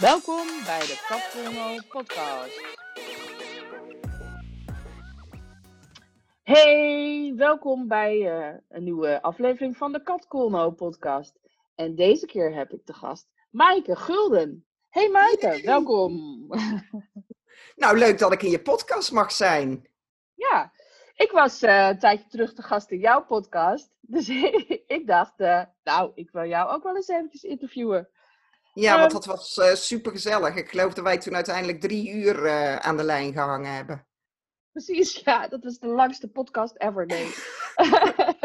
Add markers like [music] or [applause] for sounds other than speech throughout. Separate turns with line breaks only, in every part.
Welkom bij de Katkono podcast. Hey, welkom bij eh, een nieuwe aflevering van de Katkono podcast. En deze keer heb ik de gast Maaike Gulden. Hey Maaike, welkom. [laughs]
Nou, leuk dat ik in je podcast mag zijn.
Ja, ik was eh, een tijdje terug de gast in jouw podcast. [laughs] Dus [laughs] ik dacht, uh, nou, ik wil jou ook wel eens eventjes interviewen.
Ja, want dat was uh, super gezellig. Ik geloof dat wij toen uiteindelijk drie uur aan de lijn gehangen hebben.
Precies, ja, dat was de langste podcast ever, nee. [laughs]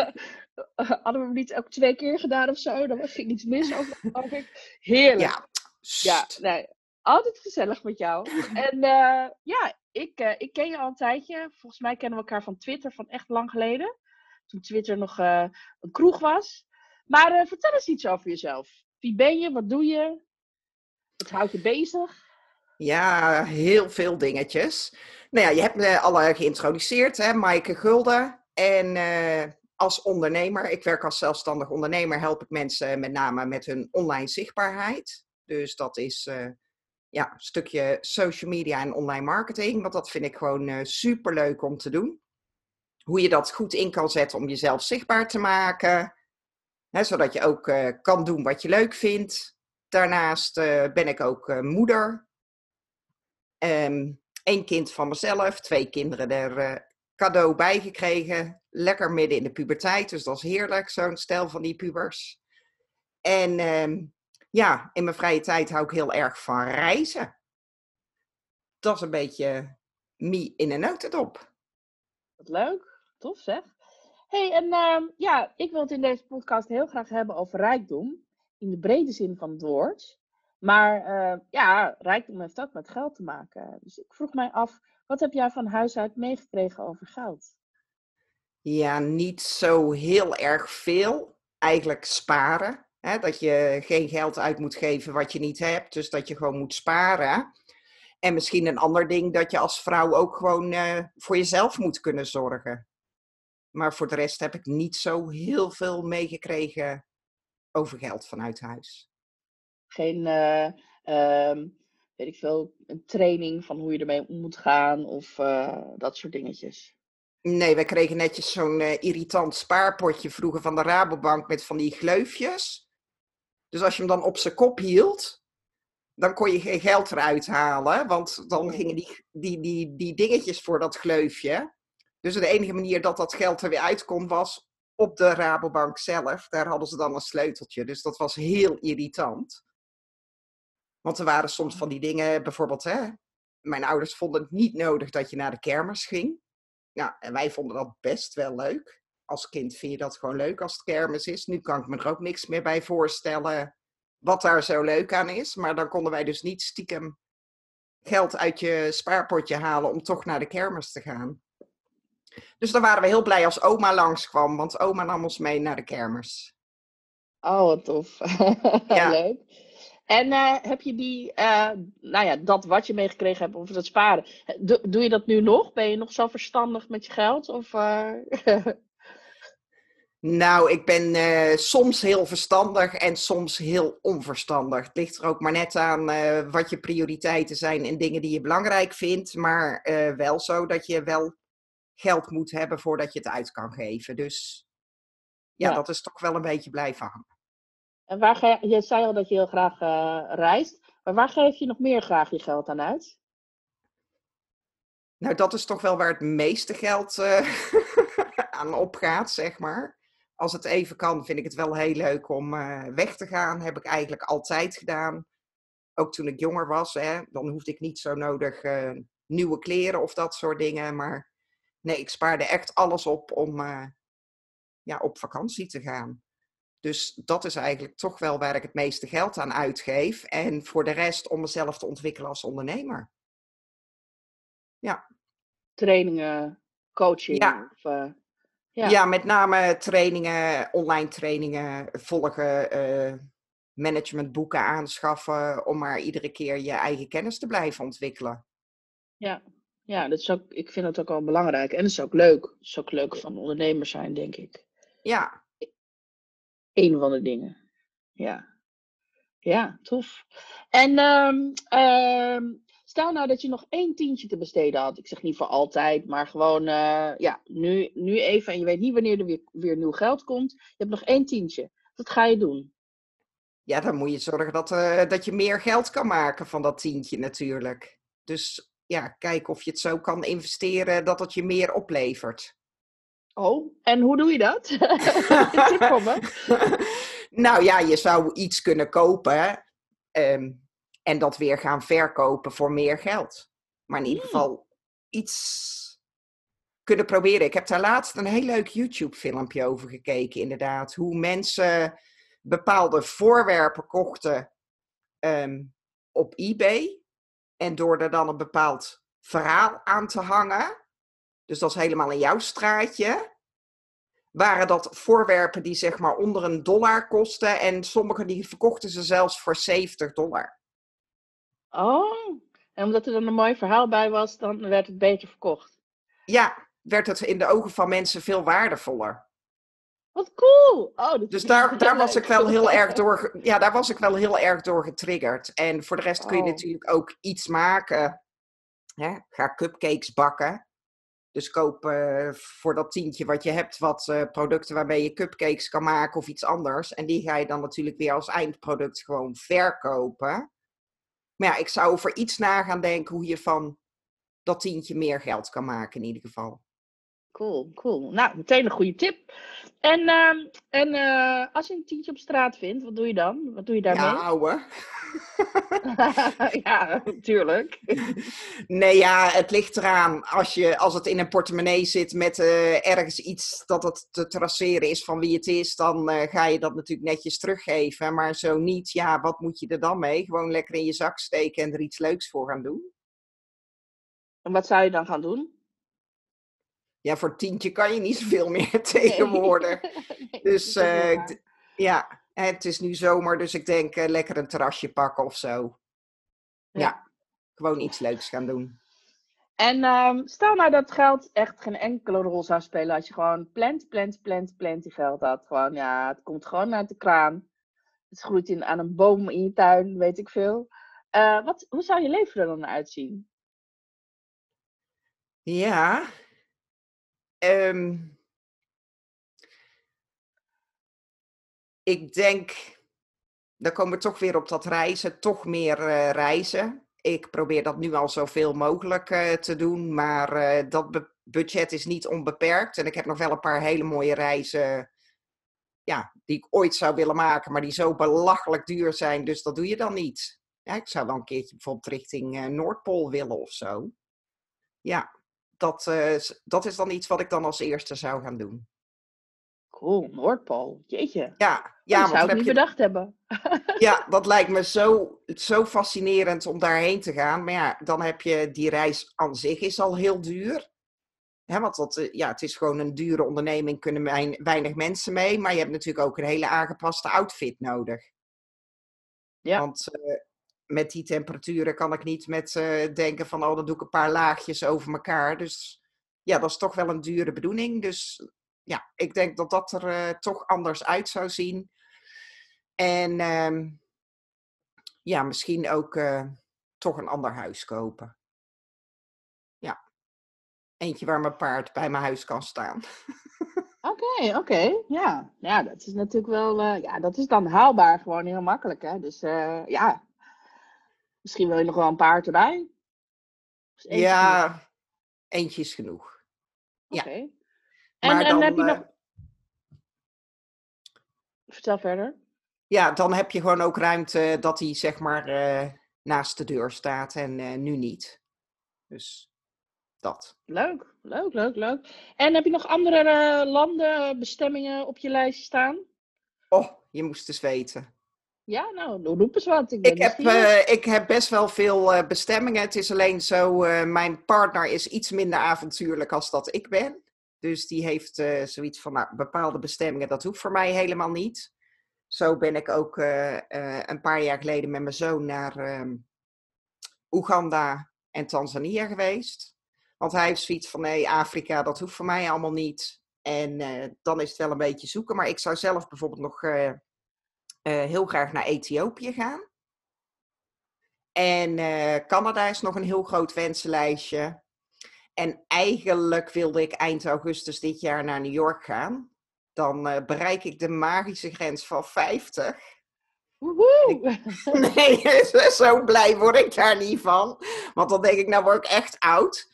[laughs] Hadden we hem niet ook twee keer gedaan of zo? Dan ging iets mis, geloof [laughs] ik. Heerlijk.
Ja,
ja nee, altijd gezellig met jou. En uh, ja, ik, ik ken je al een tijdje. Volgens mij kennen we elkaar van Twitter van echt lang geleden. Toen Twitter nog een kroeg was. Maar vertel eens iets over jezelf. Wie ben je? Wat doe je? Wat houdt je bezig?
Ja, heel veel dingetjes. Nou ja, je hebt me al geïntroduceerd, hè, Maaike Gulden. En als ondernemer, ik werk als zelfstandig ondernemer, help ik mensen met name met hun online zichtbaarheid. Dus dat is uh, ja, een stukje social media en online marketing. Want dat vind ik gewoon uh, super leuk om te doen. Hoe je dat goed in kan zetten om jezelf zichtbaar te maken. Zodat je ook uh, kan doen wat je leuk vindt. Daarnaast ben ik ook moeder. Eén ehm, kind van mezelf, twee kinderen er cadeau bijgekregen. Lekker midden in de puberteit, dus dat is heerlijk, zo'n stel van die pubers. En ehm, ja, in mijn vrije tijd hou ik heel erg van reizen. Dat is een beetje me in een notendop.
Wat leuk, tof zeg. Hey, en uh, ja, ik wil het in deze podcast heel graag hebben over rijkdom. In de brede zin van het woord. Maar uh, ja, rijkdom heeft ook met geld te maken. Dus ik vroeg mij af, wat heb jij van huis uit meegekregen over geld?
Ja, niet zo heel erg veel. Eigenlijk sparen. Hè? Dat je geen geld uit moet geven wat je niet hebt. Dus dat je gewoon moet sparen. En misschien een ander ding dat je als vrouw ook gewoon uh, voor jezelf moet kunnen zorgen. Maar voor de rest heb ik niet zo heel veel meegekregen over geld vanuit huis.
Geen, uh, uh, weet ik veel, een training van hoe je ermee om moet gaan of uh, dat soort dingetjes.
Nee, we kregen netjes zo'n irritant spaarpotje vroeger van de Rabobank met van die gleufjes. Dus als je hem dan op zijn kop hield, dan kon je geen geld eruit halen. Want dan gingen die, die, die, die dingetjes voor dat gleufje. Dus de enige manier dat dat geld er weer uit kon was op de Rabobank zelf. Daar hadden ze dan een sleuteltje. Dus dat was heel irritant. Want er waren soms van die dingen, bijvoorbeeld, hè, mijn ouders vonden het niet nodig dat je naar de kermis ging. Ja, en wij vonden dat best wel leuk als kind vind je dat gewoon leuk als het kermis is. Nu kan ik me er ook niks meer bij voorstellen wat daar zo leuk aan is. Maar dan konden wij dus niet stiekem geld uit je spaarpotje halen om toch naar de kermis te gaan. Dus dan waren we heel blij als oma langskwam, want oma nam ons mee naar de kermis.
Oh, wat tof. [laughs] Ja. leuk. En uh, heb je die, uh, nou ja, dat wat je meegekregen hebt over het sparen, doe, doe, je dat nu nog? Ben je nog zo verstandig met je geld? Of, uh... [laughs]
Nou, ik ben soms heel verstandig en soms heel onverstandig. Het ligt er ook maar net aan wat je prioriteiten zijn en dingen die je belangrijk vindt. Maar wel zo dat je wel geld moet hebben voordat je het uit kan geven. Dus ja, ja. dat is toch wel een beetje blijven hangen.
En waar je, zei al dat je heel graag reist. Maar waar geef je nog meer graag je geld aan uit?
Nou, dat is toch wel waar het meeste geld [laughs] aan opgaat, zeg maar als het even kan, vind ik het wel heel leuk om uh, weg te gaan. Heb ik eigenlijk altijd gedaan. Ook toen ik jonger was, hè, dan hoefde ik niet zo nodig nieuwe kleren of dat soort dingen. Maar nee, ik spaarde echt alles op om uh, ja, op vakantie te gaan. Dus dat is eigenlijk toch wel waar ik het meeste geld aan uitgeef. En voor de rest om mezelf te ontwikkelen als ondernemer. Ja.
Trainingen, coaching.
Ja.
Of,
ja. ja, met name trainingen, online trainingen volgen, uh, managementboeken aanschaffen, om maar iedere keer je eigen kennis te blijven ontwikkelen.
Ja, ja dat is ook, ik vind het ook wel belangrijk. En het is ook leuk. Het is ook leuk van ondernemer zijn, denk ik.
Ja.
Een van de dingen. Ja. Ja, tof. En ehm, ehm, stel nou dat je nog één tientje te besteden had. Ik zeg niet voor altijd, maar gewoon eh, ja, nu, nu even. En je weet niet wanneer er weer, weer nieuw geld komt. Je hebt nog één tientje. Wat ga je doen?
Ja, dan moet je zorgen dat, eh, dat je meer geld kan maken van dat tientje natuurlijk. Dus ja, kijk of je het zo kan investeren dat het je meer oplevert.
Oh, en hoe doe je dat? [laughs] [laughs]
nou ja, je zou iets kunnen kopen ehm, en dat weer gaan verkopen voor meer geld. Maar in ieder hmm. geval iets kunnen proberen. Ik heb daar laatst een heel leuk YouTube-filmpje over gekeken, inderdaad. Hoe mensen bepaalde voorwerpen kochten ehm, op eBay. En door er dan een bepaald verhaal aan te hangen, dus dat is helemaal in jouw straatje, waren dat voorwerpen die zeg maar onder een dollar kosten. En sommige die verkochten ze zelfs voor 70 dollar.
Oh, en omdat er dan een mooi verhaal bij was, dan werd het beter verkocht.
Ja, werd het in de ogen van mensen veel waardevoller.
Wat cool! Oh,
dus daar, daar was ik wel heel erg door. Ja, daar was ik wel heel erg door getriggerd. En voor de rest kun je oh. natuurlijk ook iets maken. Hè? Ga cupcakes bakken. Dus koop uh, voor dat tientje wat je hebt wat uh, producten waarmee je cupcakes kan maken of iets anders. En die ga je dan natuurlijk weer als eindproduct gewoon verkopen. Maar ja, ik zou over iets na gaan denken hoe je van dat tientje meer geld kan maken in ieder geval.
Cool, cool. Nou, meteen een goede tip. En, uh, en uh, als je een tientje op straat vindt, wat doe je dan? Wat doe je daarmee?
Ja, ouwe. [laughs]
ja, natuurlijk. [laughs]
Nee, ja, het ligt eraan. Als, je, als het in een portemonnee zit met uh, ergens iets dat het te traceren is van wie het is, dan uh, ga je dat natuurlijk netjes teruggeven. Maar zo niet, ja, wat moet je er dan mee? Gewoon lekker in je zak steken en er iets leuks voor gaan doen.
En wat zou je dan gaan doen?
Ja, voor tientje kan je niet zoveel [laughs] meer tegenwoordig. [laughs] dus uh, ja, het is nu zomer, dus ik denk uh, lekker een terrasje pakken of zo. Ja, gewoon iets leuks gaan doen.
En um, stel nou dat geld echt geen enkele rol zou spelen als je gewoon plant, plant, plant, plant die geld had. Gewoon, ja, het komt gewoon uit de kraan. Het groeit in, aan een boom in je tuin, weet ik veel. Uh, wat, hoe zou je leven er dan uitzien?
Ja, Um, ik denk, dan komen we toch weer op dat reizen, toch meer uh, reizen. Ik probeer dat nu al zoveel mogelijk uh, te doen, maar uh, dat budget is niet onbeperkt. En ik heb nog wel een paar hele mooie reizen ja, die ik ooit zou willen maken, maar die zo belachelijk duur zijn, dus dat doe je dan niet. Ja, ik zou wel een keertje bijvoorbeeld richting Noordpool willen of zo. Ja dat, uh, dat is dan iets wat ik dan als eerste zou gaan doen.
Cool, Noordpool. Jeetje.
Ja, ja
dat zou ik niet bedacht hebben.
ja, [laughs] dat lijkt me zo, zo fascinerend om daarheen te gaan. Maar ja, dan heb je die reis aan zich is al heel duur. He, want dat, eh, ja, het is gewoon een dure onderneming, kunnen weinig mensen mee. Maar je hebt natuurlijk ook een hele aangepaste outfit nodig. Ja. Want uh, met die temperaturen kan ik niet met denken van, oh, dan doe ik een paar laagjes over elkaar. Dus ja, dat is toch wel een dure bedoeling. Dus ja, ik denk dat dat er uh, toch anders uit zou zien. En uh, ja, misschien ook uh, toch een ander huis kopen. Ja, eentje waar mijn paard bij mijn huis kan staan. [laughs]
Oké, oké. Ja. ja, dat is natuurlijk wel, ja, dat is dan haalbaar gewoon heel makkelijk. Hè? Dus ja, Misschien wil je nog wel een paard erbij?
Ja, eentje is genoeg. Oké. Ja.
En, en heb je nog... Eh, Vertel verder.
Ja, dan heb je gewoon ook ruimte dat hij zeg maar uh, naast de deur staat en uh, nu niet. Dus dat.
Leuk, leuk, leuk, leuk. En heb je nog andere uh, landen, bestemmingen op je lijst staan?
Oh, je moest eens weten.
Ja, nou, roep eens wat.
Ik, ik heb, uh, ik heb best wel veel uh, bestemmingen. Het is alleen zo, uh, mijn partner is iets minder avontuurlijk als dat ik ben. Dus die heeft zoiets van, nou, bepaalde bestemmingen, dat hoeft voor mij helemaal niet. Zo ben ik ook een paar jaar geleden met mijn zoon naar ehm, Oeganda en Tanzania geweest. Want hij heeft zoiets van, nee, Afrika, dat hoeft voor mij allemaal niet. En dan is het wel een beetje zoeken. Maar ik zou zelf bijvoorbeeld nog eh, heel graag naar Ethiopië gaan. En eh, Canada is nog een heel groot wensenlijstje. En eigenlijk wilde ik eind augustus dit jaar naar New York gaan. Dan eh, bereik ik de magische grens van 50.
Woehoe! [laughs]
Nee, [laughs] zo blij word ik daar niet van. Want dan denk ik, nou word ik echt oud.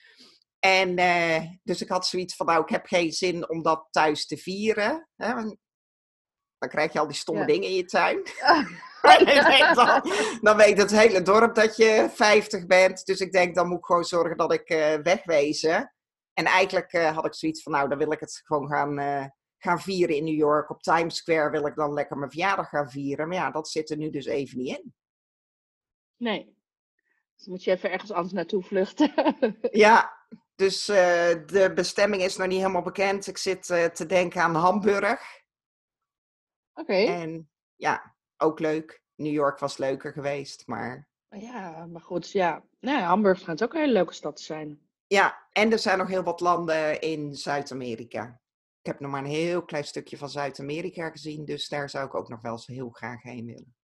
En eh, dus ik had zoiets van, nou, ik heb geen zin om dat thuis te vieren. Hè? Dan krijg je al die stomme
Ja.
dingen in je tuin. [laughs] [laughs] En dan, dan weet het hele dorp dat je 50 bent. Dus ik denk, dan moet ik gewoon zorgen dat ik eh, wegwezen. En eigenlijk eh, had ik zoiets van, nou, dan wil ik het gewoon gaan, eh, gaan vieren in New York. Op Times Square wil ik dan lekker mijn verjaardag gaan vieren. Maar ja, dat zit er nu dus even niet in.
Nee. Dus dan moet je even ergens anders naartoe vluchten. [laughs]
Ja, dus de bestemming is nog niet helemaal bekend. Ik zit te denken aan Hamburg.
Oké.
En ja, ook leuk. New York was leuker geweest, maar...
Ja, maar goed, ja. Nou, Hamburg schijnt ook een hele leuke stad zijn.
Ja, en er zijn nog heel wat landen in Zuid-Amerika. Ik heb nog maar een heel klein stukje van Zuid-Amerika gezien, dus daar zou ik ook nog wel eens heel graag heen willen.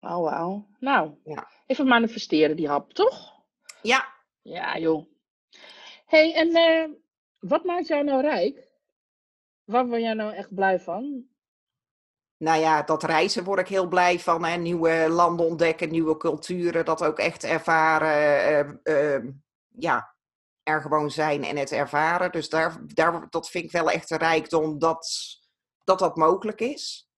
Oh, wauw. Nou,
Ja.
even manifesteren die hap, toch?
Ja,
Ja, joh. hey, en eh, wat maakt jou nou rijk? Waar word jij nou echt blij van?
Nou ja, dat reizen word ik heel blij van. Hè? Nieuwe landen ontdekken, nieuwe culturen, dat ook echt ervaren. eh, eh, ja, er gewoon zijn en het ervaren. Dus daar, daar, dat vind ik wel echt een rijkdom dat dat, dat mogelijk is.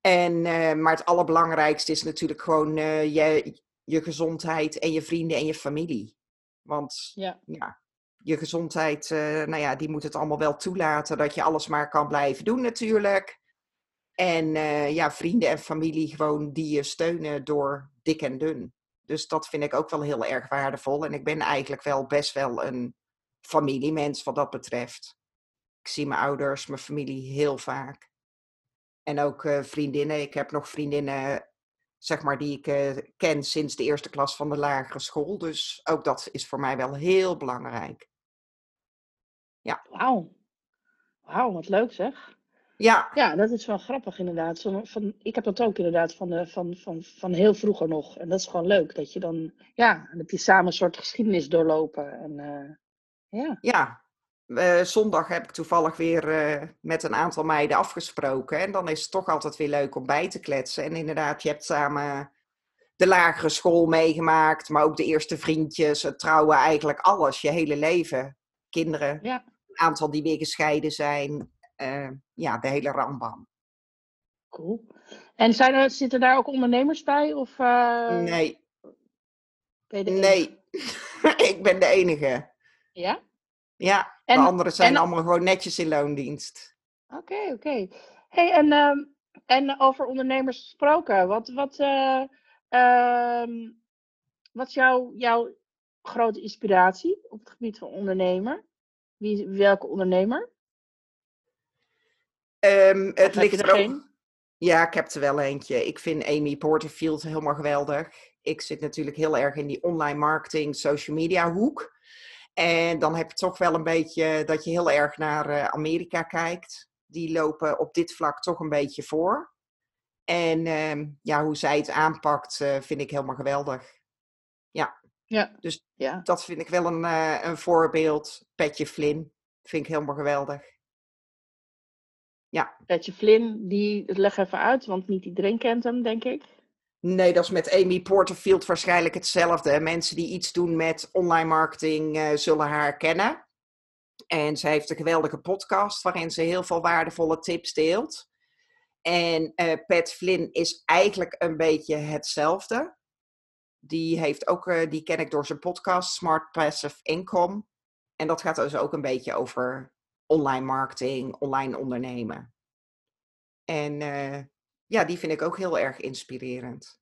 En, eh, maar het allerbelangrijkste is natuurlijk gewoon eh, je, je gezondheid en je vrienden en je familie. Want
Ja.
ja, je gezondheid, eh, nou ja, die moet het allemaal wel toelaten dat je alles maar kan blijven doen natuurlijk. En eh, ja, vrienden en familie gewoon die je steunen door dik en dun. Dus dat vind ik ook wel heel erg waardevol. En ik ben eigenlijk wel best wel een familiemens wat dat betreft. Ik zie mijn ouders, mijn familie heel vaak. En ook eh, vriendinnen. Ik heb nog vriendinnen, zeg maar, die ik eh, ken sinds de eerste klas van de lagere school. Dus ook dat is voor mij wel heel belangrijk.
Wauw. Wauw, wat leuk zeg.
Ja,
Ja, dat is wel grappig inderdaad. Zo van, ik heb dat ook inderdaad van, de, van, van, van heel vroeger nog. En dat is gewoon leuk. Dat je dan, ja, dan heb je samen een soort geschiedenis doorlopen. En eh, ja,
Ja, eh, zondag heb ik toevallig weer eh, met een aantal meiden afgesproken. En dan is het toch altijd weer leuk om bij te kletsen. En inderdaad, je hebt samen de lagere school meegemaakt, maar ook de eerste vriendjes, het trouwen, eigenlijk alles, je hele leven. Kinderen,
Ja.
een aantal die weer gescheiden zijn. Eh, ja, de hele rambam.
cool. En zijn er, zitten daar ook ondernemers bij? Of eh,
nee, nee. [laughs] ik ben de enige.
Ja?
Ja,
En-
de anderen zijn
en-
allemaal gewoon netjes in loondienst.
Oké, oké. Hey, en, ehm, en over ondernemers gesproken, wat, wat, eh, ehm, wat is jouw, jouw grote inspiratie op het gebied van ondernemer? Wie, welke ondernemer?
Ehm, het ligt
er
er ook. Ja, ik heb er wel eentje. Ik vind Amy Porterfield helemaal geweldig. Ik zit natuurlijk heel erg in die online marketing, social media hoek. En dan heb je toch wel een beetje dat je heel erg naar eh, Amerika kijkt. Die lopen op dit vlak toch een beetje voor. En ehm, ja, hoe zij het aanpakt, eh, vind ik helemaal geweldig.
Ja.
Dus-
ja.
Dat vind ik wel een, eh, een voorbeeld. Petje Flynn, vind ik helemaal geweldig.
Petje Flynn, die, leg even uit, want niet iedereen kent hem, denk ik.
Nee, dat is met Amy Porterfield waarschijnlijk hetzelfde. Mensen die iets doen met online marketing eh, zullen haar kennen. En zij heeft een geweldige podcast waarin ze heel veel waardevolle tips deelt. En eh, Pat Flynn is eigenlijk een beetje hetzelfde. Die, heeft ook, eh, die ken ik door zijn podcast Smart Passive Income. En dat gaat dus ook een beetje over online marketing, online ondernemen. En eh, ja, die vind ik ook heel erg inspirerend.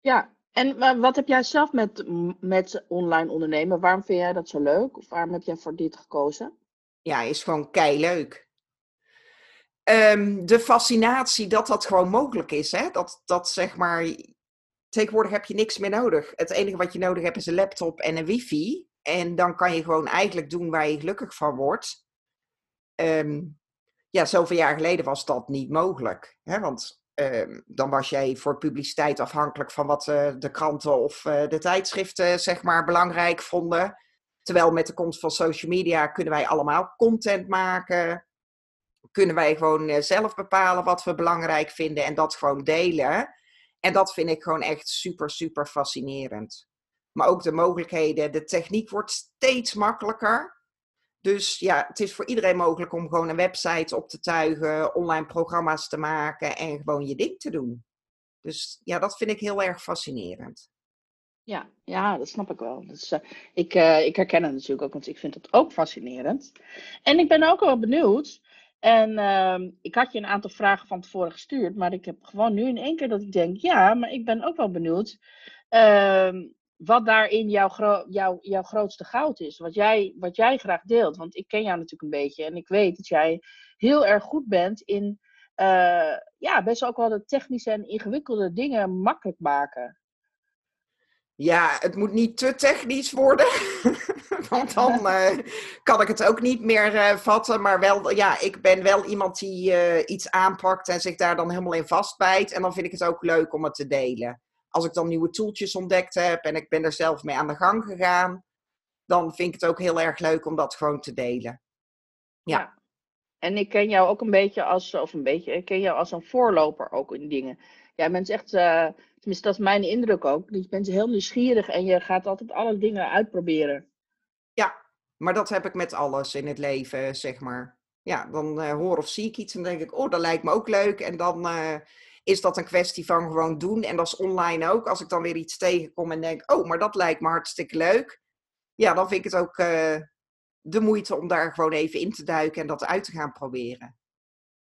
Ja, en wa- wat heb jij zelf met, met online ondernemen? Waarom vind jij dat zo leuk? Of waarom heb jij voor dit gekozen?
ja, is gewoon kei leuk. de fascinatie dat dat gewoon mogelijk is. Hè? Dat, dat zeg maar. Tegenwoordig heb je niks meer nodig. Het enige wat je nodig hebt is een laptop en een wifi. En dan kan je gewoon eigenlijk doen waar je gelukkig van wordt. Ehm, ja, zoveel jaar geleden was dat niet mogelijk. Hè? Want ehm, dan was jij voor publiciteit afhankelijk van wat eh, de kranten of eh, de tijdschriften zeg maar belangrijk vonden. Terwijl met de komst van social media kunnen wij allemaal content maken. Kunnen wij gewoon eh, zelf bepalen wat we belangrijk vinden en dat gewoon delen. En dat vind ik gewoon echt super, super fascinerend. Maar ook de mogelijkheden, de techniek wordt steeds makkelijker. Dus ja, het is voor iedereen mogelijk om gewoon een website op te tuigen, online programma's te maken en gewoon je ding te doen. Dus ja, dat vind ik heel erg fascinerend.
Ja, ja, dat snap ik wel. Dus, uh, ik, uh, ik herken het natuurlijk ook, want ik vind het ook fascinerend. En ik ben ook wel benieuwd. En uh, ik had je een aantal vragen van tevoren gestuurd, maar ik heb gewoon nu in één keer dat ik denk, ja, maar ik ben ook wel benieuwd ehm, wat daarin jouw, gro jouw, jouw grootste goud is. Wat jij, wat jij graag deelt. Want ik ken jou natuurlijk een beetje en ik weet dat jij heel erg goed bent in uh, ja, best ook wel de technische en ingewikkelde dingen makkelijk maken.
Ja, het moet niet te technisch worden. [laughs] Want dan uh, [laughs] kan ik het ook niet meer uh, vatten. Maar wel, ja, ik ben wel iemand die iets aanpakt en zich daar dan helemaal in vastbijt. En dan vind ik het ook leuk om het te delen. Als ik dan nieuwe toeltjes ontdekt heb en ik ben er zelf mee aan de gang gegaan, dan vind ik het ook heel erg leuk om dat gewoon te delen. Ja. ja.
En ik ken jou ook een beetje als, of een beetje, ik ken jou als een voorloper ook in dingen. Jij bent echt Tenminste, dat is mijn indruk ook. Je bent heel nieuwsgierig en je gaat altijd alle dingen uitproberen.
Ja, maar dat heb ik met alles in het leven, zeg maar. Ja, dan uh, hoor of zie ik iets en denk ik, oh, dat lijkt me ook leuk. En dan uh, is dat een kwestie van gewoon doen. En dat is online ook. Als ik dan weer iets tegenkom en denk, oh, maar dat lijkt me hartstikke leuk. Ja, dan vind ik het ook uh, de moeite om daar gewoon even in te duiken en dat uit te gaan proberen.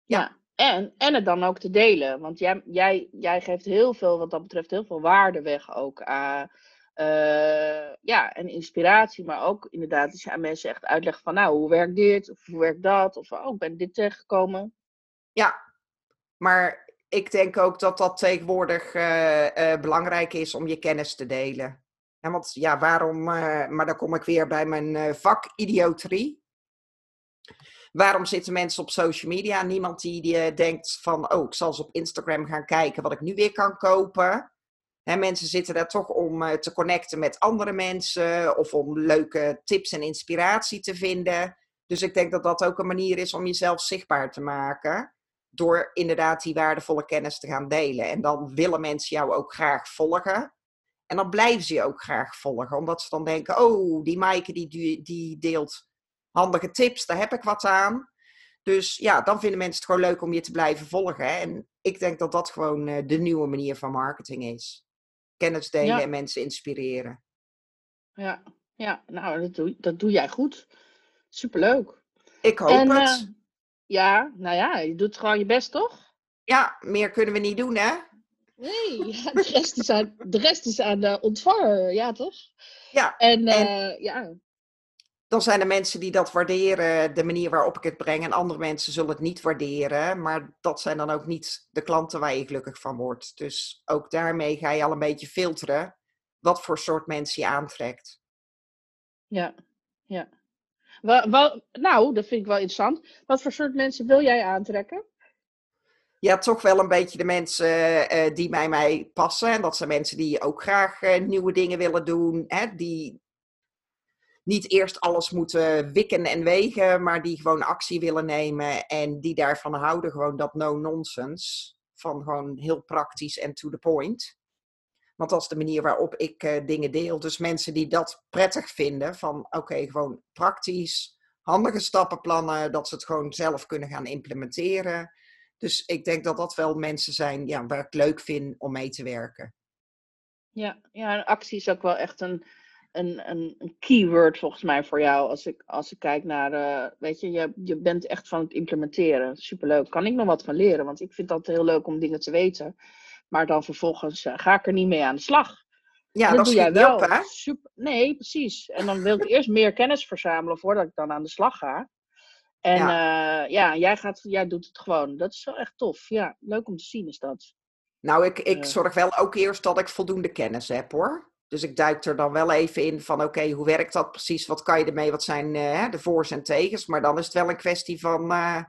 Ja. ja. En, en het dan ook te delen. Want jij, jij, jij geeft heel veel, wat dat betreft, heel veel waarde weg ook. aan uh, ja, en inspiratie, maar ook inderdaad, als je aan mensen echt uitlegt van, nou, hoe werkt dit? Of hoe werkt dat? Of, oh, ik ben dit tegengekomen.
Ja, maar ik denk ook dat dat tegenwoordig uh, uh, belangrijk is om je kennis te delen. En want ja, waarom, maar dan kom ik weer bij mijn vak idioterie. Waarom zitten mensen op social media? Niemand die, die eh, denkt van, oh, ik zal eens op Instagram gaan kijken wat ik nu weer kan kopen. He, mensen zitten daar toch om te connecten met andere mensen of om leuke tips en inspiratie te vinden. Dus ik denk dat dat ook een manier is om jezelf zichtbaar te maken. Door inderdaad die waardevolle kennis te gaan delen. En dan willen mensen jou ook graag volgen. En dan blijven ze je ook graag volgen. Omdat ze dan denken, oh, die Maaike die, die deelt handige tips, daar heb ik wat aan. Dus ja, dan vinden mensen het gewoon leuk om je te blijven volgen. En ik denk dat dat gewoon uh, de nieuwe manier van marketing is. Kennis delen ja. en mensen inspireren.
Ja, ja nou, dat doe, dat doe jij goed. Superleuk.
Ik hoop en, het. Uh,
ja, nou ja, je doet gewoon je best, toch?
Ja, meer kunnen we niet doen, hè?
Nee, [laughs] ja, de rest is aan de, rest is aan de ontvanger, ja, toch?
Ja.
En, en uh, ja,
dan zijn er mensen die dat waarderen, de manier waarop ik het breng. En andere mensen zullen het niet waarderen. Maar dat zijn dan ook niet de klanten waar je gelukkig van wordt. Dus ook daarmee ga je al een beetje filteren wat voor soort mensen je aantrekt.
Ja, ja. Nou, dat vind ik wel interessant. Wat voor soort mensen wil jij aantrekken?
Ja, toch wel een beetje de mensen uh, die bij mij passen. En dat zijn mensen die ook graag uh, nieuwe dingen willen doen. Hè, die, niet eerst alles moeten wikken en wegen, maar die gewoon actie willen nemen en die daarvan houden, gewoon dat no-nonsense. Van gewoon heel praktisch en to the point. Want dat is de manier waarop ik uh, dingen deel. Dus mensen die dat prettig vinden, van oké, gewoon praktisch, handige stappenplannen, dat ze het gewoon zelf kunnen gaan implementeren. Dus ik denk dat dat wel mensen zijn ja, waar ik leuk vind om mee te werken.
Ja, ja, actie is ook wel echt een, een, een, een keyword volgens mij voor jou. Als ik, als ik kijk naar, uh, weet je, je, je bent echt van het implementeren. Superleuk. Kan ik nog wat van leren? Want ik vind het heel leuk om dingen te weten. Maar dan vervolgens uh, ga ik er niet mee aan de slag.
Ja, dat, dat doe jij wel. Op, hè?
Super, nee, precies. En dan wil ik eerst meer kennis verzamelen voordat ik dan aan de slag ga. En ja, uh, ja jij, gaat, jij doet het gewoon. Dat is wel echt tof. Ja, leuk om te zien is dat.
Nou, ik, ik zorg wel ook eerst dat ik voldoende kennis heb hoor. Dus ik duik er dan wel even in van oké, hoe werkt dat precies? Wat kan je ermee? Wat zijn uh, de voor's en tegens? Maar dan is het wel een kwestie van uh,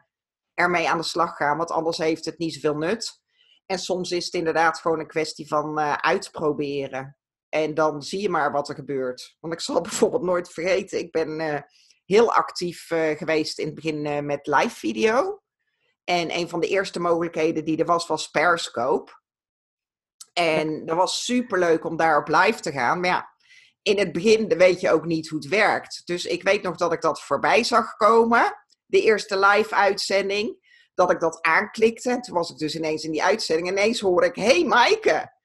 ermee aan de slag gaan, want anders heeft het niet zoveel nut. En soms is het inderdaad gewoon een kwestie van uh, uitproberen. En dan zie je maar wat er gebeurt. Want ik zal [laughs] bijvoorbeeld nooit vergeten, ik ben uh, heel actief uh, geweest in het begin met live video. En een van de eerste mogelijkheden die er was, was Periscope. En dat was super leuk om daar op live te gaan. Maar ja, in het begin weet je ook niet hoe het werkt. Dus ik weet nog dat ik dat voorbij zag komen. De eerste live uitzending. Dat ik dat aanklikte. En toen was ik dus ineens in die uitzending. En ineens hoor ik, hey Maaike.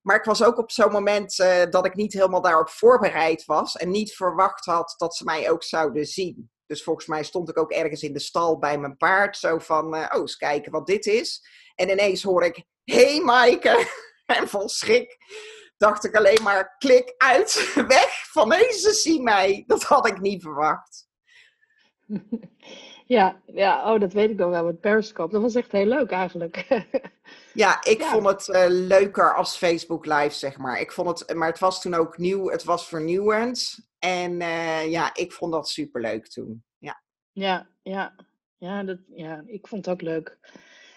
Maar ik was ook op zo'n moment uh, dat ik niet helemaal daarop voorbereid was. En niet verwacht had dat ze mij ook zouden zien. Dus volgens mij stond ik ook ergens in de stal bij mijn paard. Zo van, uh, oh, eens kijken wat dit is. En ineens hoor ik, hey Maaike. [laughs] En vol schrik dacht ik alleen maar, klik uit, [laughs] weg van deze, zie mij. Dat had ik niet verwacht. [laughs]
Ja, ja, oh, dat weet ik nog wel met Periscope. Dat was echt heel leuk eigenlijk. [laughs]
Ja, ik vond het uh, leuker als Facebook Live, zeg maar. Ik vond het, maar het was toen ook nieuw, het was vernieuwend. En uh, ja, ik vond dat superleuk toen. Ja,
ja, ja. Ja, dat, ja, ik vond het ook leuk.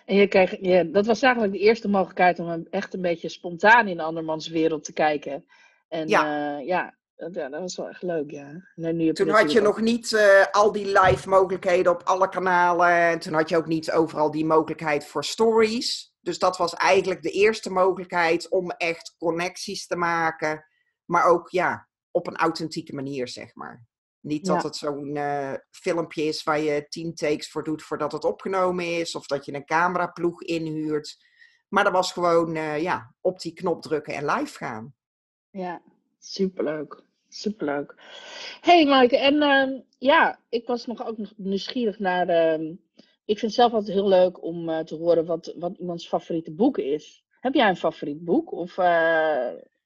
En je kreeg, ja, dat was eigenlijk de eerste mogelijkheid om echt een beetje spontaan in andermans wereld te kijken. En ja, uh, ja, dat, ja, dat was wel echt leuk, ja.
nu toen had je nog niet uh, al die live mogelijkheden op alle kanalen. En toen had je ook niet overal die mogelijkheid voor stories. Dus dat was eigenlijk de eerste mogelijkheid om echt connecties te maken. Maar ook ja, op een authentieke manier, zeg maar. Niet dat het zo'n uh, filmpje is waar je tien takes voor doet voordat het opgenomen is. Of dat je een cameraploeg inhuurt. Maar dat was gewoon uh, ja, op die knop drukken en live gaan.
Ja, superleuk. Superleuk. hey Maaike, en uh, ja, ik was nog ook nieuwsgierig naar... Ehm, ik vind het zelf altijd heel leuk om eh, te horen wat, wat iemands favoriete boek is. Heb jij een favoriet boek? Of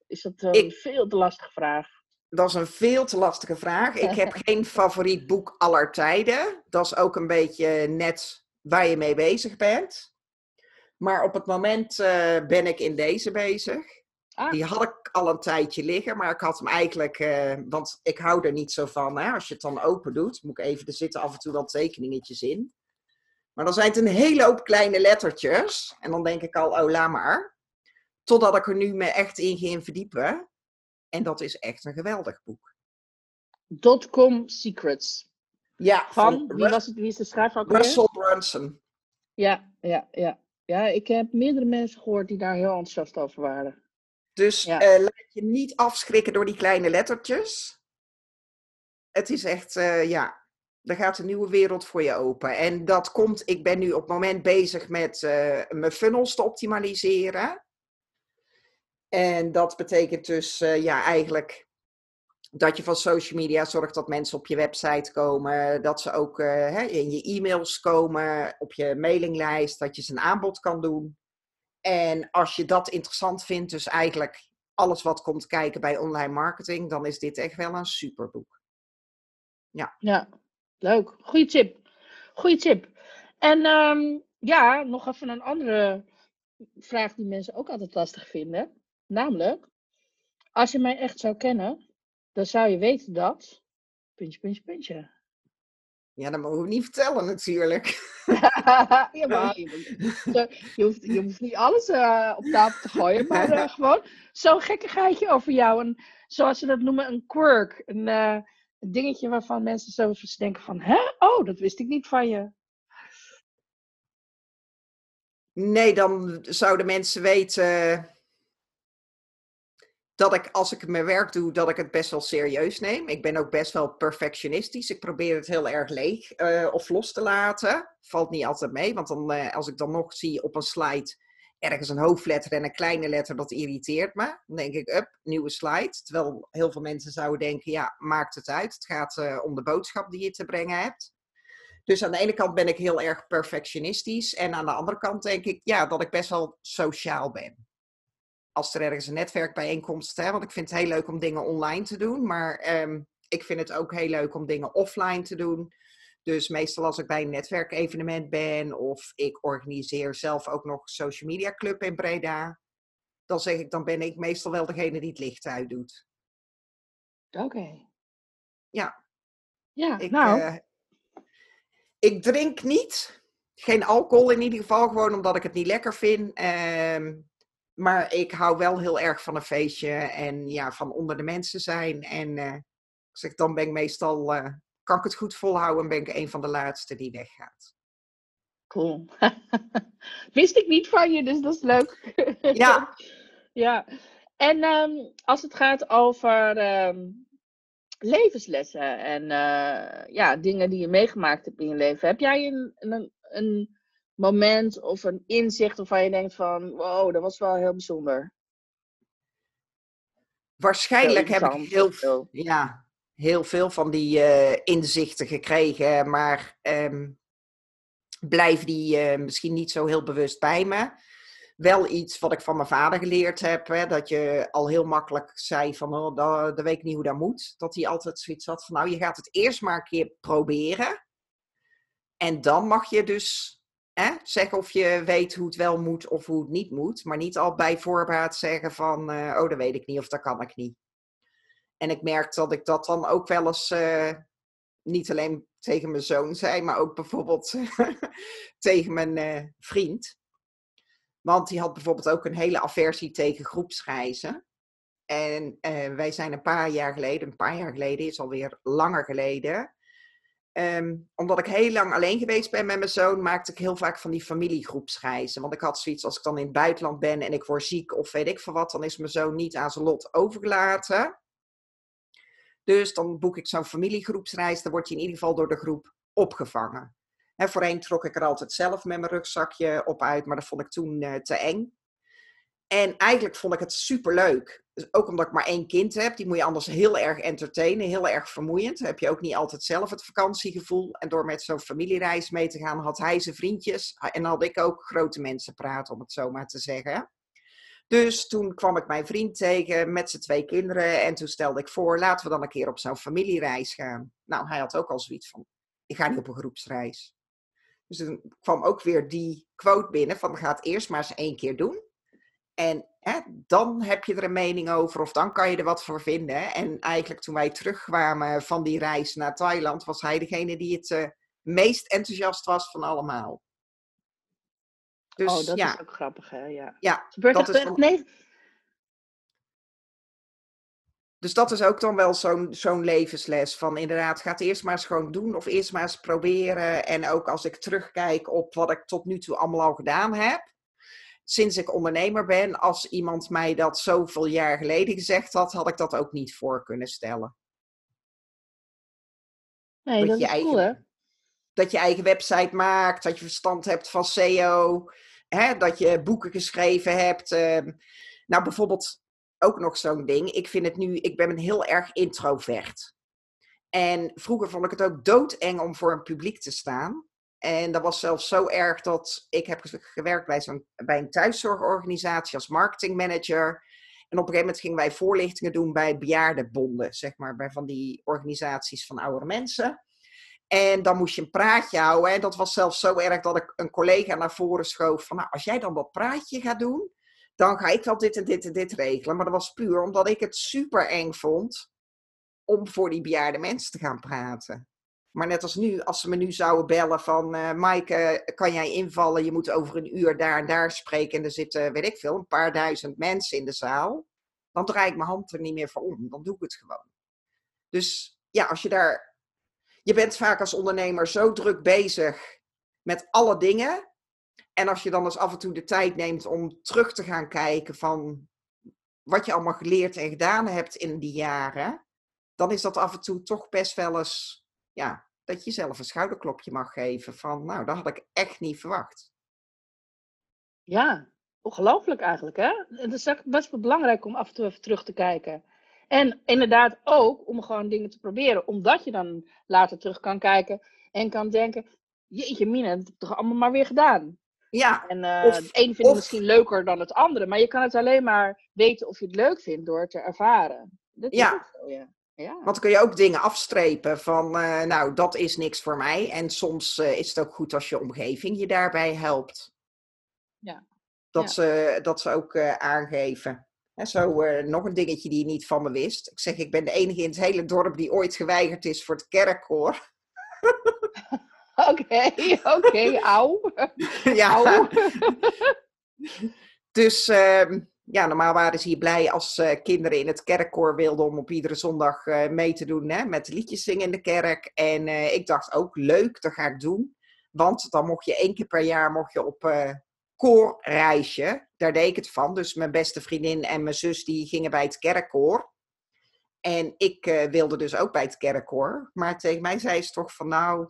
is dat een veel te lastige vraag?
Dat is een veel te lastige vraag. Ik heb [laughs] geen favoriet boek aller tijden. Dat is ook een beetje net waar je mee bezig bent. Maar op het moment uh, ben ik in deze bezig. Ah. Die had ik al een tijdje liggen, maar ik had hem eigenlijk, uh, want ik hou er niet zo van. Hè? Als je het dan open doet, moet ik even, er zitten af en toe dan tekeningetjes in. Maar dan zijn het een hele hoop kleine lettertjes. En dan denk ik al, oh, laat maar. Totdat ik er nu me echt in ging verdiepen. En dat is echt een geweldig boek.
Dotcom Secrets.
Ja,
van, wie, was het, wie is de schrijver
Russell Brunson.
Ja, ja, ja. Ja, ik heb meerdere mensen gehoord die daar heel enthousiast over waren.
Dus ja. uh, laat je niet afschrikken door die kleine lettertjes. Het is echt, uh, ja, er gaat een nieuwe wereld voor je open. En dat komt, ik ben nu op het moment bezig met uh, mijn funnels te optimaliseren. En dat betekent dus ja, eigenlijk dat je van social media zorgt dat mensen op je website komen, dat ze ook hè, in je e-mails komen, op je mailinglijst, dat je ze een aanbod kan doen. En als je dat interessant vindt, dus eigenlijk alles wat komt kijken bij online marketing, dan is dit echt wel een superboek. Ja.
Ja, leuk. Goeie tip. Goeie tip. En um, ja, nog even een andere vraag die mensen ook altijd lastig vinden. Namelijk, als je mij echt zou kennen, dan zou je weten dat. Puntje, puntje, puntje.
Ja, dat mogen we niet vertellen natuurlijk. [laughs]
ja, maar je, hoeft, je hoeft niet alles uh, op tafel te gooien, maar uh, [laughs] gewoon zo'n gekkigheidje over jou. En zoals ze dat noemen, een quirk. Een, uh, een dingetje waarvan mensen zo denken van, hè? Oh, dat wist ik niet van je.
Nee, dan zouden mensen weten dat ik als ik mijn werk doe, dat ik het best wel serieus neem. Ik ben ook best wel perfectionistisch. Ik probeer het heel erg leeg uh, of los te laten. Valt niet altijd mee, want dan, uh, als ik dan nog zie op een slide ergens een hoofdletter en een kleine letter, dat irriteert me. Dan denk ik, up, nieuwe slide. Terwijl heel veel mensen zouden denken, ja, maakt het uit. Het gaat uh, om de boodschap die je te brengen hebt. Dus aan de ene kant ben ik heel erg perfectionistisch. En aan de andere kant denk ik, ja, dat ik best wel sociaal ben als er ergens een netwerkbijeenkomst, hè, want ik vind het heel leuk om dingen online te doen, maar um, ik vind het ook heel leuk om dingen offline te doen. Dus meestal als ik bij een netwerkevenement ben of ik organiseer zelf ook nog een social media club in Breda, dan zeg ik, dan ben ik meestal wel degene die het licht uit doet.
Oké.
Ja.
Ja, ik, nou. Uh,
ik drink niet, geen alcohol in ieder geval, gewoon omdat ik het niet lekker vind. Ehm, maar ik hou wel heel erg van een feestje en ja, van onder de mensen zijn. En uh, zeg, dan ben ik meestal, uh, kan ik het goed volhouden en ben ik een van de laatste die weggaat.
Cool. [laughs] Wist ik niet van je, dus dat is leuk.
ja. [laughs]
ja. En um, als het gaat over um, levenslessen en uh, ja, dingen die je meegemaakt hebt in je leven, heb jij een, een, een moment of een inzicht waarvan je denkt van, wow, dat was wel heel bijzonder?
Waarschijnlijk heb ik heel veel, ja, heel veel van die uh, inzichten gekregen, maar um, blijven die uh, misschien niet zo heel bewust bij me. Wel iets wat ik van mijn vader geleerd heb, hè, dat je al heel makkelijk zei van, oh, dat, dat weet ik niet hoe dat moet. Dat hij altijd zoiets had van, nou, je gaat het eerst maar een keer proberen. En dan mag je dus hè, zeggen of je weet hoe het wel moet of hoe het niet moet. Maar niet al bij voorbaat zeggen van, uh, oh, dat weet ik niet of dat kan ik niet. En ik merk dat ik dat dan ook wel eens uh, niet alleen tegen mijn zoon zei, maar ook bijvoorbeeld [laughs] tegen mijn uh, vriend. Want die had bijvoorbeeld ook een hele aversie tegen groepsreizen. En wij zijn een paar jaar geleden, een paar jaar geleden is alweer langer geleden, Um, omdat ik heel lang alleen geweest ben met mijn zoon, maakte ik heel vaak van die familiegroepsreizen. Want ik had zoiets, als ik dan in het buitenland ben en ik word ziek of weet ik veel wat, dan is mijn zoon niet aan zijn lot overgelaten. Dus dan boek ik zo'n familiegroepsreis, dan wordt hij in ieder geval door de groep opgevangen. He, voorheen trok ik er altijd zelf met mijn rugzakje op uit, maar dat vond ik toen uh, te eng. En eigenlijk vond ik het superleuk. Dus ook omdat ik maar één kind heb, die moet je anders heel erg entertainen, heel erg vermoeiend. Heb je ook niet altijd zelf het vakantiegevoel. En door met zo'n familiereis mee te gaan, had hij zijn vriendjes. En had ik ook grote mensen praten, om het zo maar te zeggen. Dus toen kwam ik mijn vriend tegen met zijn twee kinderen. En toen stelde ik voor, laten we dan een keer op zo'n familiereis gaan. Nou, hij had ook al zoiets van, ik ga niet op een groepsreis. Dus toen kwam ook weer die quote binnen van, ga het eerst maar eens één keer doen. En hè, dan heb je er een mening over of dan kan je er wat voor vinden. En eigenlijk toen wij terugkwamen van die reis naar Thailand, was hij degene die het uh, meest enthousiast was van allemaal.
Dus, oh, dat ja. is ook grappig, hè? Ja,
ja dat is nee. Dus dat is ook dan wel zo'n zo'n levensles van inderdaad, ga het eerst maar eens gewoon doen of eerst maar eens proberen. En ook als ik terugkijk op wat ik tot nu toe allemaal al gedaan heb, sinds ik ondernemer ben, als iemand mij dat zoveel jaar geleden gezegd had, had ik dat ook niet voor kunnen stellen.
Nee, dat, dat je is eigen, cool, hè?
Dat je eigen website maakt, dat je verstand hebt van SEO, hè, dat je boeken geschreven hebt. Uh, nou, bijvoorbeeld ook nog zo'n ding. Ik vind het nu, ik ben een heel erg introvert. En vroeger vond ik het ook doodeng om voor een publiek te staan. En dat was zelfs zo erg dat ik heb gewerkt bij, zo'n, bij een thuiszorgorganisatie als marketingmanager. En op een gegeven moment gingen wij voorlichtingen doen bij bejaardenbonden, zeg maar, bij van die organisaties van oudere mensen. En dan moest je een praatje houden. En dat was zelfs zo erg dat ik een collega naar voren schoof van, nou, als jij dan dat praatje gaat doen, dan ga ik wel dit en dit en dit regelen. Maar dat was puur omdat ik het super eng vond om voor die bejaarde mensen te gaan praten. Maar net als nu, als ze me nu zouden bellen van uh, Maaike, kan jij invallen? Je moet over een uur daar en daar spreken en er zitten, weet ik veel, een paar duizend mensen in de zaal. Dan draai ik mijn hand er niet meer voor om. Dan doe ik het gewoon. Dus ja, als je daar. Je bent vaak als ondernemer zo druk bezig met alle dingen. En als je dan eens af en toe de tijd neemt om terug te gaan kijken van wat je allemaal geleerd en gedaan hebt in die jaren, dan is dat af en toe toch best wel eens ja, dat je jezelf een schouderklopje mag geven van, nou, dat had ik echt niet verwacht.
Ja, ongelooflijk eigenlijk, hè? Het is best wel belangrijk om af en toe even terug te kijken. En inderdaad ook om gewoon dingen te proberen, omdat je dan later terug kan kijken en kan denken, jeetje mina, dat heb ik toch allemaal maar weer gedaan.
Ja.
En uh, het een vind je misschien leuker dan het andere, maar je kan het alleen maar weten of je het leuk vindt door het te ervaren.
Dat is ja. Zo, ja. Ja. Want dan kun je ook dingen afstrepen van, uh, nou, dat is niks voor mij. En soms uh, is het ook goed als je omgeving je daarbij helpt.
Ja.
Dat, ja. Ze, dat ze ook uh, aangeven. En zo nog een dingetje die je niet van me wist. Ik zeg, ik ben de enige in het hele dorp die ooit geweigerd is voor het kerkkoor. [laughs]
Oké, oké, auw. [laughs]
ja.
Auw. [laughs]
Dus ehm, ja, normaal waren ze hier blij als eh, kinderen in het kerkkoor wilden om op iedere zondag eh, mee te doen hè, met liedjes zingen in de kerk. En eh, ik dacht ook, leuk, dat ga ik doen. Want dan mocht je één keer per jaar mocht je op koorreisje. Daar deed ik het van. Dus mijn beste vriendin en mijn zus die gingen bij het kerkkoor. En ik wilde dus ook bij het kerkkoor. Maar tegen mij zei ze toch van nou,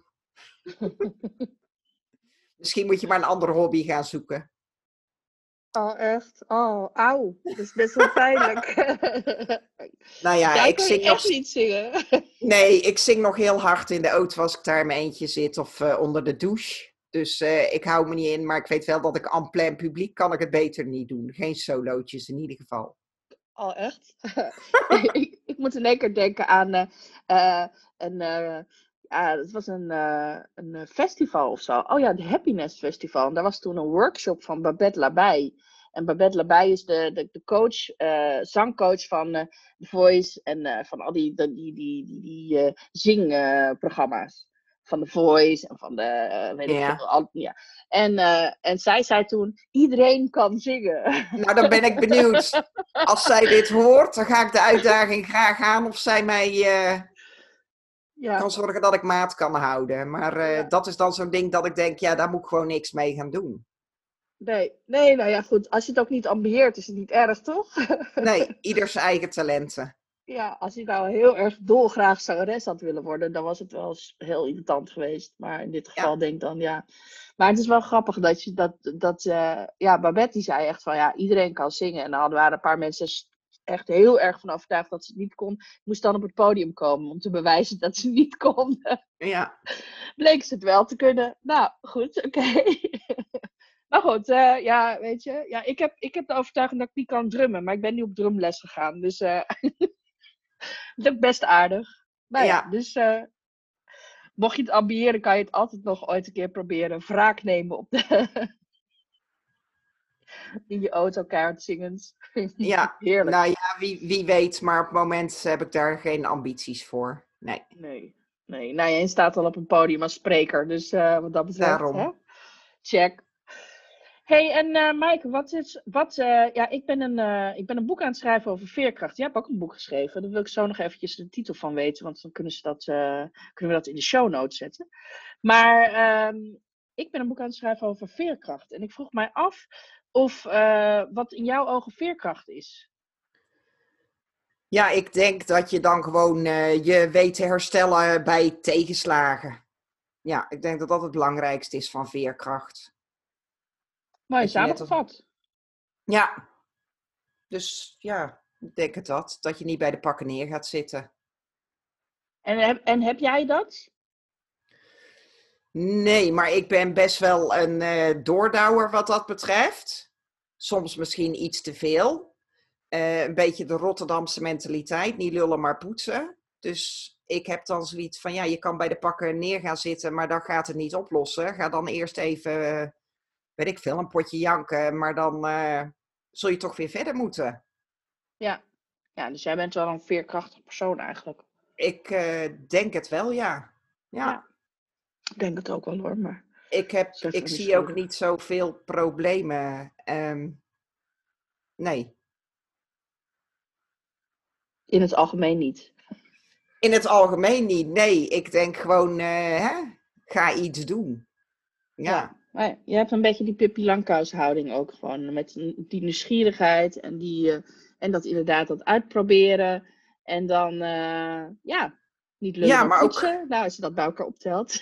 [laughs] misschien moet je maar een andere hobby gaan zoeken.
Oh, echt? Oh, auw. Dat is best wel pijnlijk. [laughs]
Nou ja,
Jij
ik zing nog
echt niet zingen. [laughs]
Nee, ik zing nog heel hard in de auto als ik daar in mijn eentje zit of eh, onder de douche. Dus eh, ik hou me niet in, maar ik weet wel dat ik en plein publiek kan ik het beter niet doen. Geen solootjes in ieder geval.
Oh, echt? [laughs] ik, ik moet in één keer denken aan eh, een, ja, het was een, een festival of zo. Oh ja, het Happiness Festival. En daar was toen een workshop van Babette Labij. En Babette Labij is de, de, de coach, eh, zangcoach van eh, The Voice en eh, van al die, die, die, die, die, die zingprogramma's. van The Voice en van de, weet ik veel, al, ja. En, en zij zei toen, iedereen kan zingen.
Nou, dan ben ik [laughs] benieuwd. Als zij dit hoort, dan ga ik de uitdaging graag aan of zij mij
ja.
kan zorgen dat ik maat kan houden. Maar
Ja.
dat is dan zo'n ding dat ik denk, ja, daar moet ik gewoon niks mee gaan doen.
Nee, nee, nou ja, goed. Als je het ook niet ambieert, is het niet erg, toch? [laughs]
Nee, ieder zijn eigen talenten.
ja, als je nou heel erg dolgraag zangeres had willen worden, dan was het wel eens heel irritant geweest. Maar in dit geval denk ik dan, ja. Maar het is wel grappig dat je dat, dat eh, ja, Babette die zei echt van, ja, iedereen kan zingen. En dan waren een paar mensen echt heel erg van overtuigd dat ze het niet kon. Moest dan op het podium komen om te bewijzen dat ze niet kon.
Ja, [laughs]
bleek ze het wel te kunnen. Nou, goed, oké. [laughs] maar goed, eh, ja, weet je. Ja, ik, heb, ik heb de overtuiging dat ik niet kan drummen, maar ik ben nu op drumles gegaan. Dus eh [laughs] dat is best aardig. Nou ja,
Ja.
dus eh, mocht je het ambiëren, kan je het altijd nog ooit een keer proberen. Wraak nemen op de... [laughs] In je auto keihard zingend.
ja. [laughs]
Heerlijk.
Nou ja, wie, wie weet, maar op het moment heb ik daar geen ambities voor. Nee.
Nee, nee. Nou, je staat al op een podium als spreker, dus eh, wat dat betreft.
Daarom.
Hè? Check. Hey, en Maaike, wat is. Wat, eh, ja, ik ben, een, eh, ik ben een boek aan het schrijven over veerkracht. Jij hebt ook een boek geschreven. Daar wil ik zo nog eventjes de titel van weten, want dan kunnen, ze dat, kunnen we dat in de show notes zetten. Maar ehm, ik ben een boek aan het schrijven over veerkracht. En ik vroeg mij af of wat in jouw ogen veerkracht is.
Ja, ik denk dat je dan gewoon je weet te herstellen bij tegenslagen. Ja, ik denk dat dat het belangrijkste is van veerkracht.
Mooi
Dat je net
samengevat.
Ja. Dus ja, ik denk het dat. Dat je niet bij de pakken neer gaat zitten.
En, heb- en heb jij dat?
Nee, maar ik ben best wel een eh doordouwer wat dat betreft. Soms misschien iets te veel. Eh, een beetje de Rotterdamse mentaliteit. Niet lullen, maar poetsen. Dus ik heb dan zoiets van, ja, je kan bij de pakken neer gaan zitten, maar dan gaat het niet oplossen. Ga dan eerst even, eh, weet ik veel, een potje janken. Maar dan eh, zul je toch weer verder moeten.
Ja. Ja, dus jij bent wel een veerkrachtig persoon eigenlijk.
Ik eh, denk het wel, ja. ja.
Ja. Ik denk het ook wel hoor, maar...
Ik, heb, ik zie ook niet zoveel problemen. Ehm, nee,
In het algemeen niet.
in het algemeen niet. Nee, ik denk gewoon, eh, hè, ga iets doen. Ja,
Maar je hebt een beetje die Pippi Langkous houding ook gewoon. Met die nieuwsgierigheid en, die, eh, en dat inderdaad dat uitproberen. En dan, eh, ja, niet lullen
Ja,
maar
ook-.
Nou, als je dat bij elkaar optelt.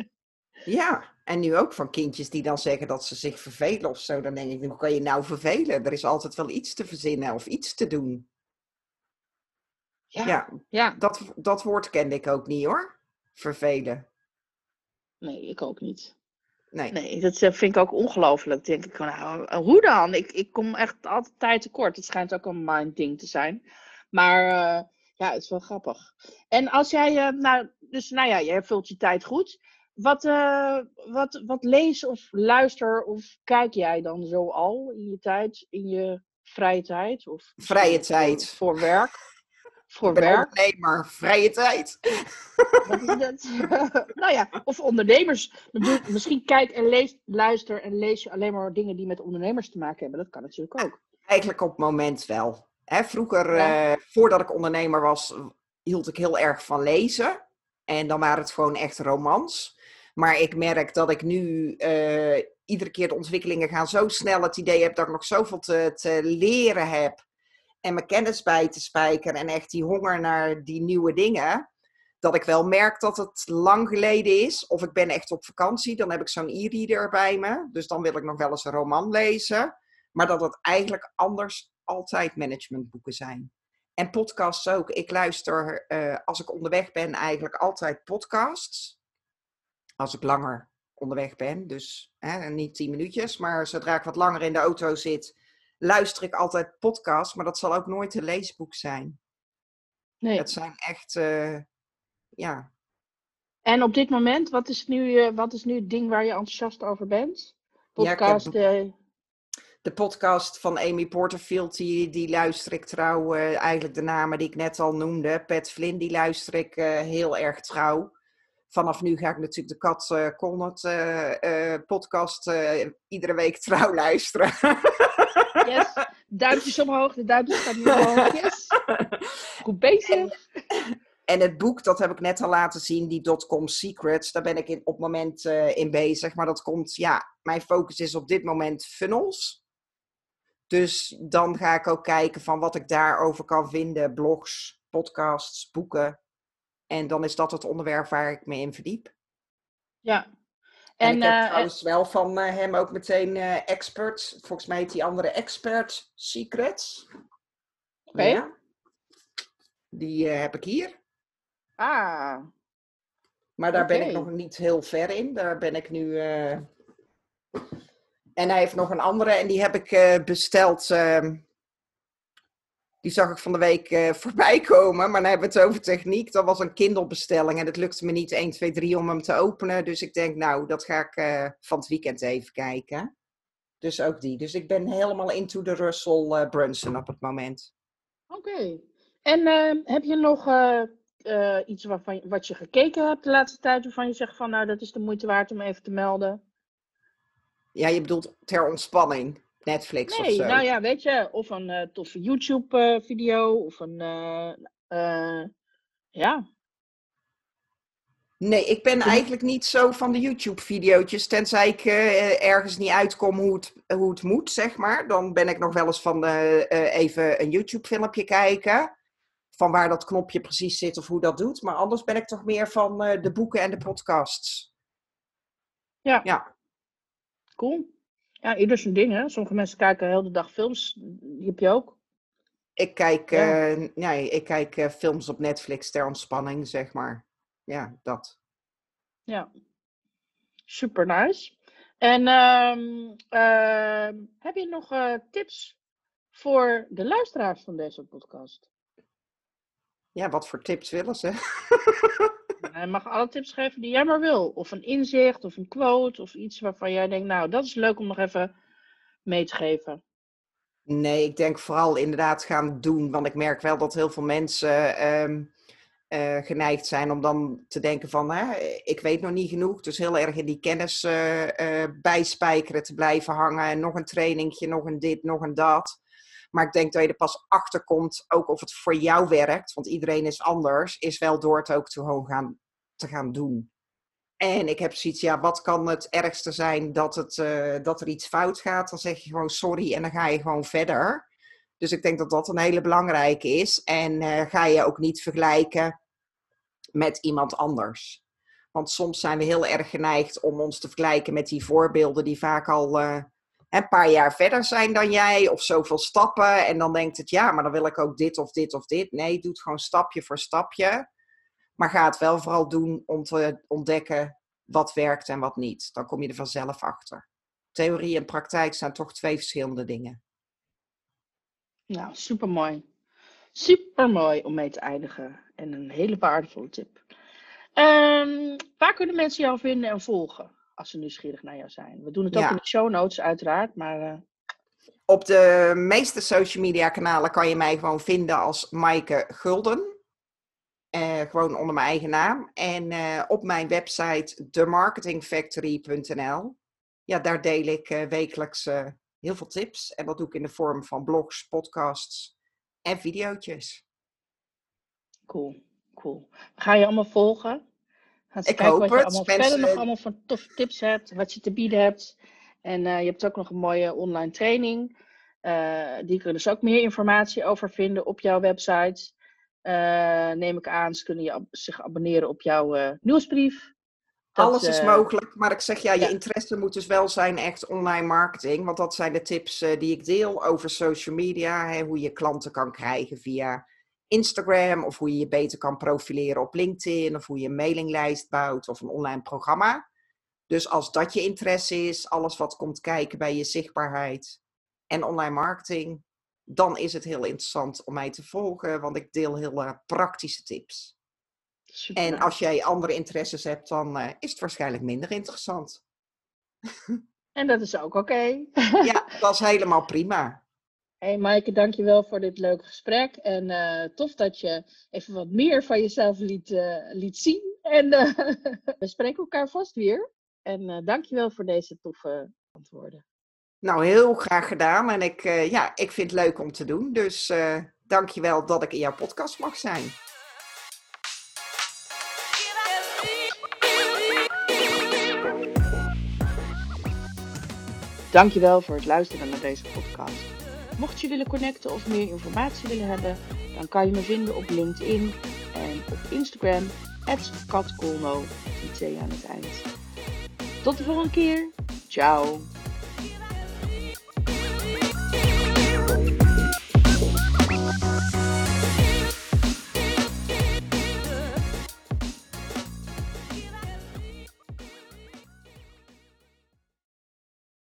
[laughs]
ja. En nu ook van kindjes die dan zeggen dat ze zich vervelen of zo. Dan denk ik, hoe kan je nou vervelen? Er is altijd wel iets te verzinnen of iets te doen.
ja,
Ja,
ja.
dat, dat woord kende ik ook niet hoor. Vervelen.
Nee, ik ook niet.
Nee.
Nee, dat eh, vind ik ook ongelooflijk. Denk ik, van, nou, eh, hoe dan? Ik, ik kom echt altijd tijd tekort. Het schijnt ook een mind ding te zijn. Maar eh, ja, het is wel grappig. En als jij, eh, nou, dus nou ja, jij vult je tijd goed. Wat, wat, wat lees of luister of kijk jij dan zo al in je tijd, in je vrije tijd? Of
Vrije
voor-
tijd.
Voor werk? Voor werk.
ondernemer, vrije tijd. [laughs]
Wat is dat? [laughs] nou ja, of ondernemers. Misschien kijk en lees, luister en lees je alleen maar dingen die met ondernemers te maken hebben. Dat kan natuurlijk ook.
Eigenlijk op het moment wel. Hè, vroeger,
Ja.
eh, voordat ik ondernemer was, hield ik heel erg van lezen. En dan waren het gewoon echt romans. Maar ik merk dat ik nu eh, iedere keer de ontwikkelingen gaan zo snel. Het idee heb dat ik nog zoveel te, te leren heb. En mijn kennis bij te spijkeren. En echt die honger naar die nieuwe dingen. Dat ik wel merk dat het lang geleden is. Of ik ben echt op vakantie. Dan heb ik zo'n e-reader bij me. Dus dan wil ik nog wel eens een roman lezen. Maar dat het eigenlijk anders altijd managementboeken zijn. En podcasts ook. Ik luister eh, als ik onderweg ben eigenlijk altijd podcasts. Als ik langer onderweg ben. Dus hè, niet tien minuutjes. Maar zodra ik wat langer in de auto zit, luister ik altijd podcasts. Maar dat zal ook nooit een leesboek zijn.
Nee.
Het zijn echt, eh, ja,
En op dit moment, wat is, nu, eh, wat is nu het ding waar je enthousiast over bent?
Ja, heb-
Podcast. eh,
De podcast van Amy Porterfield, die, die luister ik trouw. eigenlijk de namen die ik net al noemde. Pat Flynn, die luister ik heel erg trouw. Vanaf nu ga ik natuurlijk de Kat eh, podcast iedere week trouw [laughs] luisteren.
Yes. Duimpjes omhoog, de duimpjes gaan nu omhoog. Yes. Goed bezig.
En het boek, dat heb ik net al laten zien, die Dotcom Secrets, daar ben ik in, op het moment eh, in bezig. Maar dat komt, ja, mijn focus is op dit moment funnels. Dus dan ga ik ook kijken van wat ik daarover kan vinden. Blogs, podcasts, boeken. En dan is dat het onderwerp waar ik me in verdiep.
Ja.
En,
En,
ik heb
eh,
trouwens wel van eh, hem ook meteen eh expert. Volgens mij heet die andere expert Secrets.
Oké.
Ja. Die heb ik hier.
ah,
Maar daar ben ik nog niet heel ver in. Daar ben ik nu. En hij heeft nog een andere en die heb ik besteld. Ehm, Die zag ik van de week eh, [laughs] voorbij komen. Maar dan hebben we het over techniek. Dat was een Kindle-bestelling en het lukte me niet 1, 2, 3 om hem te openen. Dus ik denk, nou, dat ga ik eh, van het weekend even kijken. Dus ook die. Dus ik ben helemaal into de Russell eh, Brunson op het moment.
oké. En eh, heb je nog iets waarvan, wat je gekeken hebt de laatste tijd, waarvan je zegt van, nou, dat is de moeite waard om even te melden?
Ja, je bedoelt ter ontspanning. Netflix of
Nee,
zo.
nou ja, weet je, of een eh, toffe YouTube-video, of een, eh, eh, ja.
Nee, ik ben eigenlijk niet zo van de YouTube-video's. Tenzij ik eh, ergens niet uitkom hoe het, hoe het moet, zeg maar. Dan ben ik nog wel eens van eh, eh, even een YouTube-filmpje kijken. Van waar dat knopje precies zit of hoe dat doet. Maar anders ben ik toch meer van eh, de boeken en de podcasts.
Ja.
Ja.
Cool. Ja, ieder zijn ding, hè. Sommige mensen kijken heel de dag films. Die heb je ook.
Ik kijk,
Ja.
eh, nee, ik kijk eh, films op Netflix ter ontspanning, zeg maar. Ja, dat.
Ja. Super nice. En ehm, ehm, heb je nog eh, tips voor de luisteraars van deze podcast?
Ja, wat voor tips willen ze? [laughs]
Je mag alle tips geven die jij maar wil. Of een inzicht, of een quote, of iets waarvan jij denkt, nou, dat is leuk om nog even mee te geven.
Nee, ik denk vooral inderdaad gaan doen. Want ik merk wel dat heel veel mensen ehm, eh, geneigd zijn om dan te denken van, hè, ik weet nog niet genoeg. Dus heel erg in die kennis eh, eh, bijspijkeren te blijven hangen. En nog een trainingje, nog een dit, nog een dat. Maar ik denk dat je er pas achter komt, ook of het voor jou werkt. Want iedereen is anders, is wel door het ook te, gewoon gaan, te gaan doen. En ik heb zoiets, ja, wat kan het ergste zijn dat, het, eh, dat er iets fout gaat? Dan zeg je gewoon sorry en dan ga je gewoon verder. Dus ik denk dat dat een hele belangrijke is. En eh, ga je ook niet vergelijken met iemand anders. Want soms zijn we heel erg geneigd om ons te vergelijken met die voorbeelden die vaak al eh, een paar jaar verder zijn dan jij, of zoveel stappen. En dan denkt het, ja, maar dan wil ik ook dit of dit of dit. Nee, doe het gewoon stapje voor stapje. Maar ga het wel vooral doen om te ontdekken wat werkt en wat niet. Dan kom je er vanzelf achter. Theorie en praktijk zijn toch twee verschillende dingen.
Nou, super mooi. Super mooi om mee te eindigen. En een hele waardevolle tip. Ehm, waar kunnen mensen jou vinden en volgen als ze nieuwsgierig naar jou zijn? We doen het ook
Ja.
in de show notes, uiteraard. Maar eh,
Op de meeste social media kanalen kan je mij gewoon vinden als Maaike Gulden. Eh, gewoon onder mijn eigen naam. En eh, op mijn website themarketingfactory.nl. Ja, daar deel ik wekelijks heel veel tips. En dat doe ik in de vorm van blogs, podcasts en video's.
Cool, cool. Gaan je allemaal volgen.
Ik hoop
wat je
het.
allemaal
Mensen-
verder nog allemaal voor toffe tips hebt, wat je te bieden hebt. En eh, je hebt ook nog een mooie online training. Eh, die kunnen dus ook meer informatie over vinden op jouw website. Eh, neem ik aan, ze kunnen je, ab- zich abonneren op jouw nieuwsbrief. Dat,
Alles is mogelijk, maar ik zeg ja, je
ja.
interesse moet dus wel zijn echt online marketing. Want dat zijn de tips die ik deel over social media. Hè, hoe je klanten kan krijgen via Instagram of hoe je je beter kan profileren op LinkedIn of hoe je een mailinglijst bouwt of een online programma. Dus als dat je interesse is, alles wat komt kijken bij je zichtbaarheid en online marketing, dan is het heel interessant om mij te volgen, want ik deel heel eh, praktische tips.
super.
En als jij andere interesses hebt, dan eh, is het waarschijnlijk minder interessant. [laughs]
En dat is ook oké.
Ja, dat is helemaal prima.
Hey Maaike, dankjewel voor dit leuke gesprek. En eh, tof dat je even wat meer van jezelf liet, eh, liet zien. En eh, [laughs] we spreken elkaar vast weer. En dankjewel voor deze toffe antwoorden.
Nou, heel graag gedaan. En ik, ja, ik vind het leuk om te doen. Dus eh dank je wel dat ik in jouw podcast mag zijn.
Dankjewel voor het luisteren naar deze podcast. Mocht je willen connecten of meer informatie willen hebben, dan kan je me vinden op LinkedIn en op Instagram, katkolno, aan het eind. Tot de volgende keer. Ciao.